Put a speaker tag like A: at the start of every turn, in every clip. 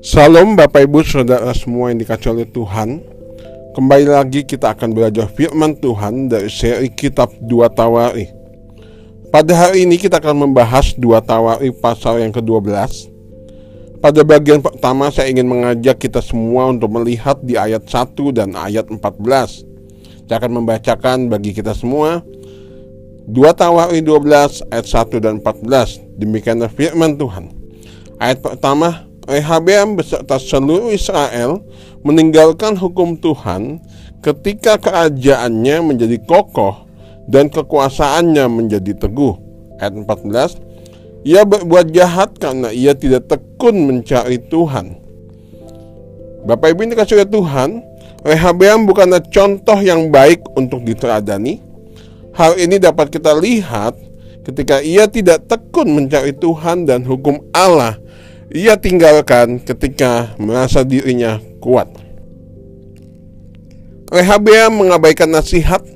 A: Salam Bapak Ibu Saudara semua yang dikasih oleh Tuhan. Kembali lagi kita akan belajar firman Tuhan dari seri kitab 2 Tawari. Pada hari ini kita akan membahas 2 Tawari pasal yang ke-12 Pada bagian pertama saya ingin mengajak kita semua untuk melihat di ayat 1 dan ayat 14 Saya akan membacakan bagi kita semua 2 Tawari 12 ayat 1 dan 14 Demikianlah firman Tuhan Ayat pertama Rehabeam beserta seluruh Israel meninggalkan hukum Tuhan ketika kerajaannya menjadi kokoh dan kekuasaannya menjadi teguh. Ayat 14 Ia berbuat jahat karena ia tidak tekun mencari Tuhan. Bapak Ibu ini kasih Tuhan, Rehabeam bukanlah contoh yang baik untuk diteladani. Hal ini dapat kita lihat ketika ia tidak tekun mencari Tuhan dan hukum Allah ia tinggalkan ketika merasa dirinya kuat. Rehabeam mengabaikan nasihat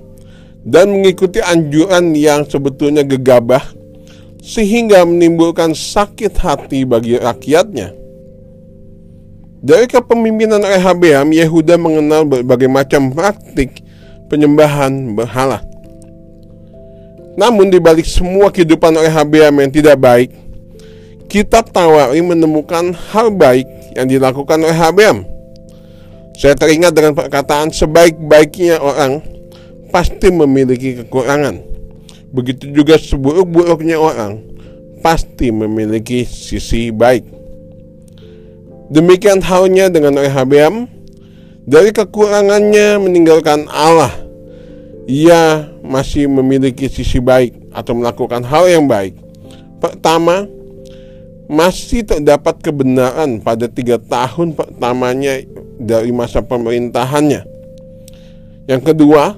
A: dan mengikuti anjuran yang sebetulnya gegabah sehingga menimbulkan sakit hati bagi rakyatnya. Dari kepemimpinan Rehabeam, Yehuda mengenal berbagai macam praktik penyembahan berhala. Namun di balik semua kehidupan Rehabeam yang tidak baik, Kitab Tawari menemukan hal baik yang dilakukan oleh Habam. Saya teringat dengan perkataan sebaik-baiknya orang pasti memiliki kekurangan. Begitu juga seburuk-buruknya orang pasti memiliki sisi baik. Demikian halnya dengan Rehabeam, dari kekurangannya meninggalkan Allah, ia masih memiliki sisi baik atau melakukan hal yang baik. Pertama, masih terdapat kebenaran pada tiga tahun pertamanya dari masa pemerintahannya. Yang kedua,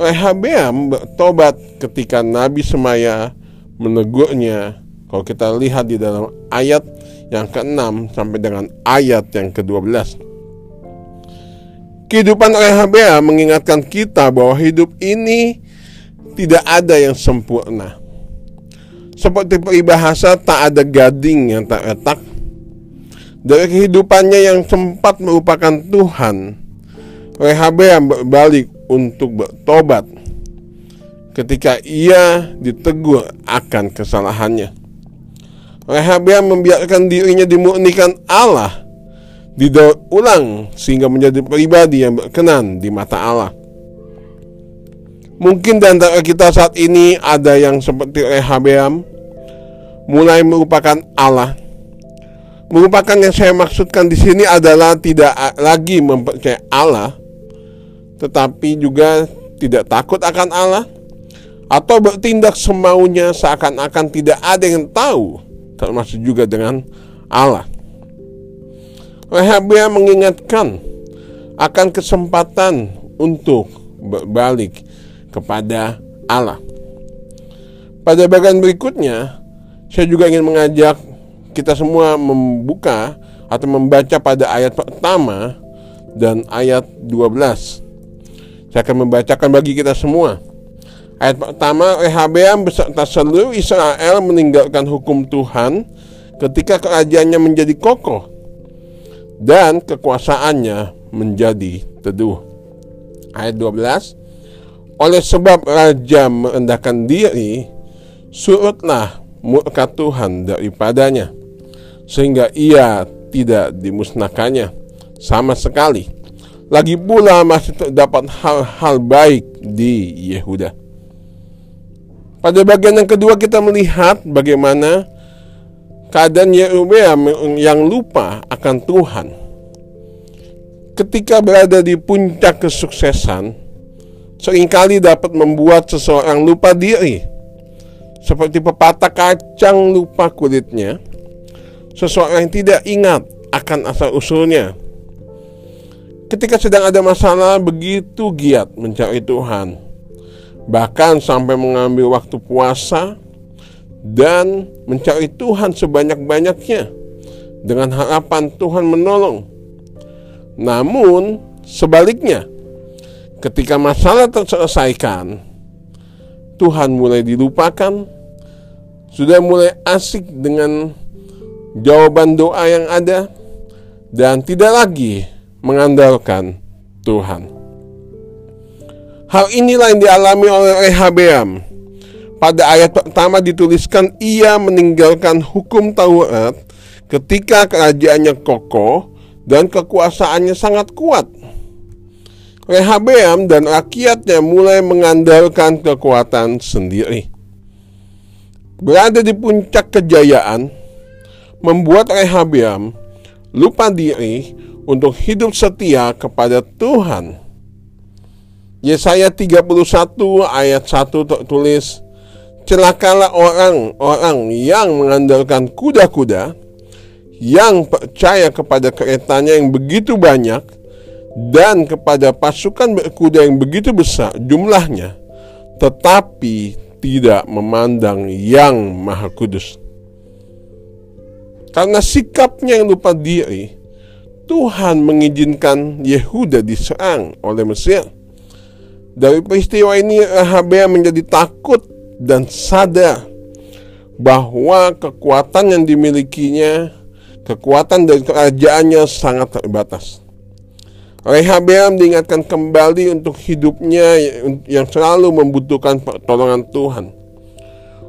A: Rehabeam bertobat ketika Nabi Semaya menegurnya. Kalau kita lihat di dalam ayat yang ke-6 sampai dengan ayat yang ke-12. Kehidupan Rehabeam mengingatkan kita bahwa hidup ini tidak ada yang sempurna. Seperti peribahasa tak ada gading yang tak retak. Dari kehidupannya yang sempat merupakan Tuhan Rehabeam berbalik untuk bertobat Ketika ia ditegur akan kesalahannya Rehabeam membiarkan dirinya dimurnikan Allah Didaur ulang sehingga menjadi pribadi yang berkenan di mata Allah Mungkin di antara kita saat ini ada yang seperti Rehabeam mulai merupakan Allah. Merupakan yang saya maksudkan di sini adalah tidak lagi mempercayai Allah, tetapi juga tidak takut akan Allah atau bertindak semaunya seakan-akan tidak ada yang tahu, termasuk juga dengan Allah. Rehabeam mengingatkan akan kesempatan untuk berbalik kepada Allah. Pada bagian berikutnya, saya juga ingin mengajak kita semua membuka atau membaca pada ayat pertama dan ayat 12. Saya akan membacakan bagi kita semua. Ayat pertama, Rehabeam beserta seluruh Israel meninggalkan hukum Tuhan ketika kerajaannya menjadi kokoh dan kekuasaannya menjadi teduh. Ayat 12, oleh sebab raja merendahkan diri, surutlah murka Tuhan daripadanya, sehingga ia tidak dimusnahkannya sama sekali. Lagi pula masih terdapat hal-hal baik di Yehuda. Pada bagian yang kedua kita melihat bagaimana keadaan Yerubeam yang lupa akan Tuhan. Ketika berada di puncak kesuksesan, sering kali dapat membuat seseorang lupa diri. Seperti pepatah kacang lupa kulitnya, seseorang yang tidak ingat akan asal-usulnya. Ketika sedang ada masalah, begitu giat mencari Tuhan, bahkan sampai mengambil waktu puasa dan mencari Tuhan sebanyak-banyaknya dengan harapan Tuhan menolong. Namun, sebaliknya, ketika masalah terselesaikan, Tuhan mulai dilupakan, sudah mulai asik dengan jawaban doa yang ada, dan tidak lagi mengandalkan Tuhan. Hal inilah yang dialami oleh Rehabeam. Pada ayat pertama dituliskan ia meninggalkan hukum Taurat ketika kerajaannya kokoh dan kekuasaannya sangat kuat. Rehabeam dan rakyatnya mulai mengandalkan kekuatan sendiri. Berada di puncak kejayaan, membuat Rehabeam lupa diri untuk hidup setia kepada Tuhan. Yesaya 31 ayat 1 tertulis, Celakalah orang-orang yang mengandalkan kuda-kuda, yang percaya kepada keretanya yang begitu banyak, dan kepada pasukan berkuda yang begitu besar jumlahnya, tetapi tidak memandang yang maha kudus. Karena sikapnya yang lupa diri, Tuhan mengizinkan Yehuda diserang oleh Mesir. Dari peristiwa ini Rahabea menjadi takut dan sadar bahwa kekuatan yang dimilikinya, kekuatan dari kerajaannya sangat terbatas. Rehabeam diingatkan kembali untuk hidupnya yang selalu membutuhkan pertolongan Tuhan.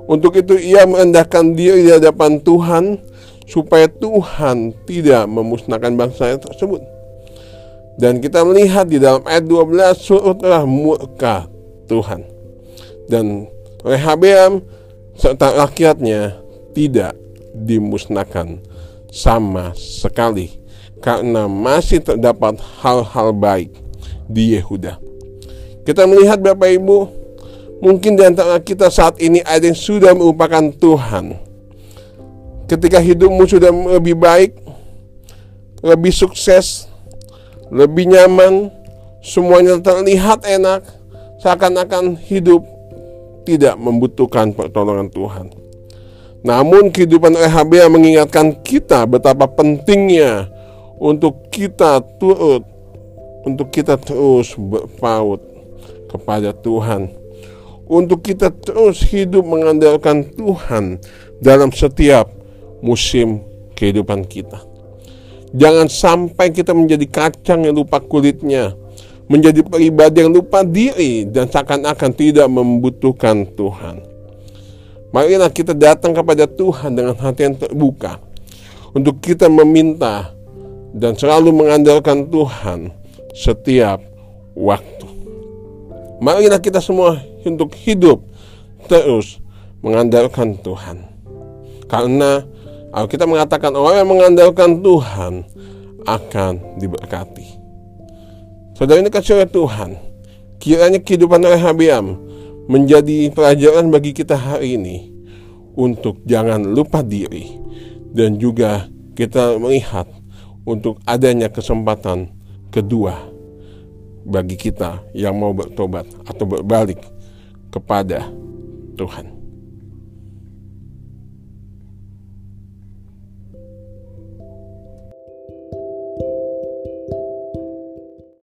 A: Untuk itu ia merendahkan diri di hadapan Tuhan supaya Tuhan tidak memusnahkan bangsa tersebut. Dan kita melihat di dalam ayat 12 surutlah murka Tuhan. Dan Rehabeam serta rakyatnya tidak dimusnahkan sama sekali karena masih terdapat hal-hal baik di Yehuda. Kita melihat Bapak Ibu, mungkin di antara kita saat ini ada yang sudah merupakan Tuhan. Ketika hidupmu sudah lebih baik, lebih sukses, lebih nyaman, semuanya terlihat enak, seakan-akan hidup tidak membutuhkan pertolongan Tuhan. Namun kehidupan Rehabia mengingatkan kita betapa pentingnya untuk kita turut untuk kita terus berpaut kepada Tuhan untuk kita terus hidup mengandalkan Tuhan dalam setiap musim kehidupan kita jangan sampai kita menjadi kacang yang lupa kulitnya menjadi pribadi yang lupa diri dan seakan-akan tidak membutuhkan Tuhan marilah kita datang kepada Tuhan dengan hati yang terbuka untuk kita meminta dan selalu mengandalkan Tuhan setiap waktu. Marilah kita semua untuk hidup terus mengandalkan Tuhan. Karena kita mengatakan orang yang mengandalkan Tuhan akan diberkati. Saudara ini kasih Tuhan, kiranya kehidupan Rehabiam menjadi pelajaran bagi kita hari ini untuk jangan lupa diri dan juga kita melihat untuk adanya kesempatan kedua bagi kita yang mau bertobat atau berbalik kepada Tuhan.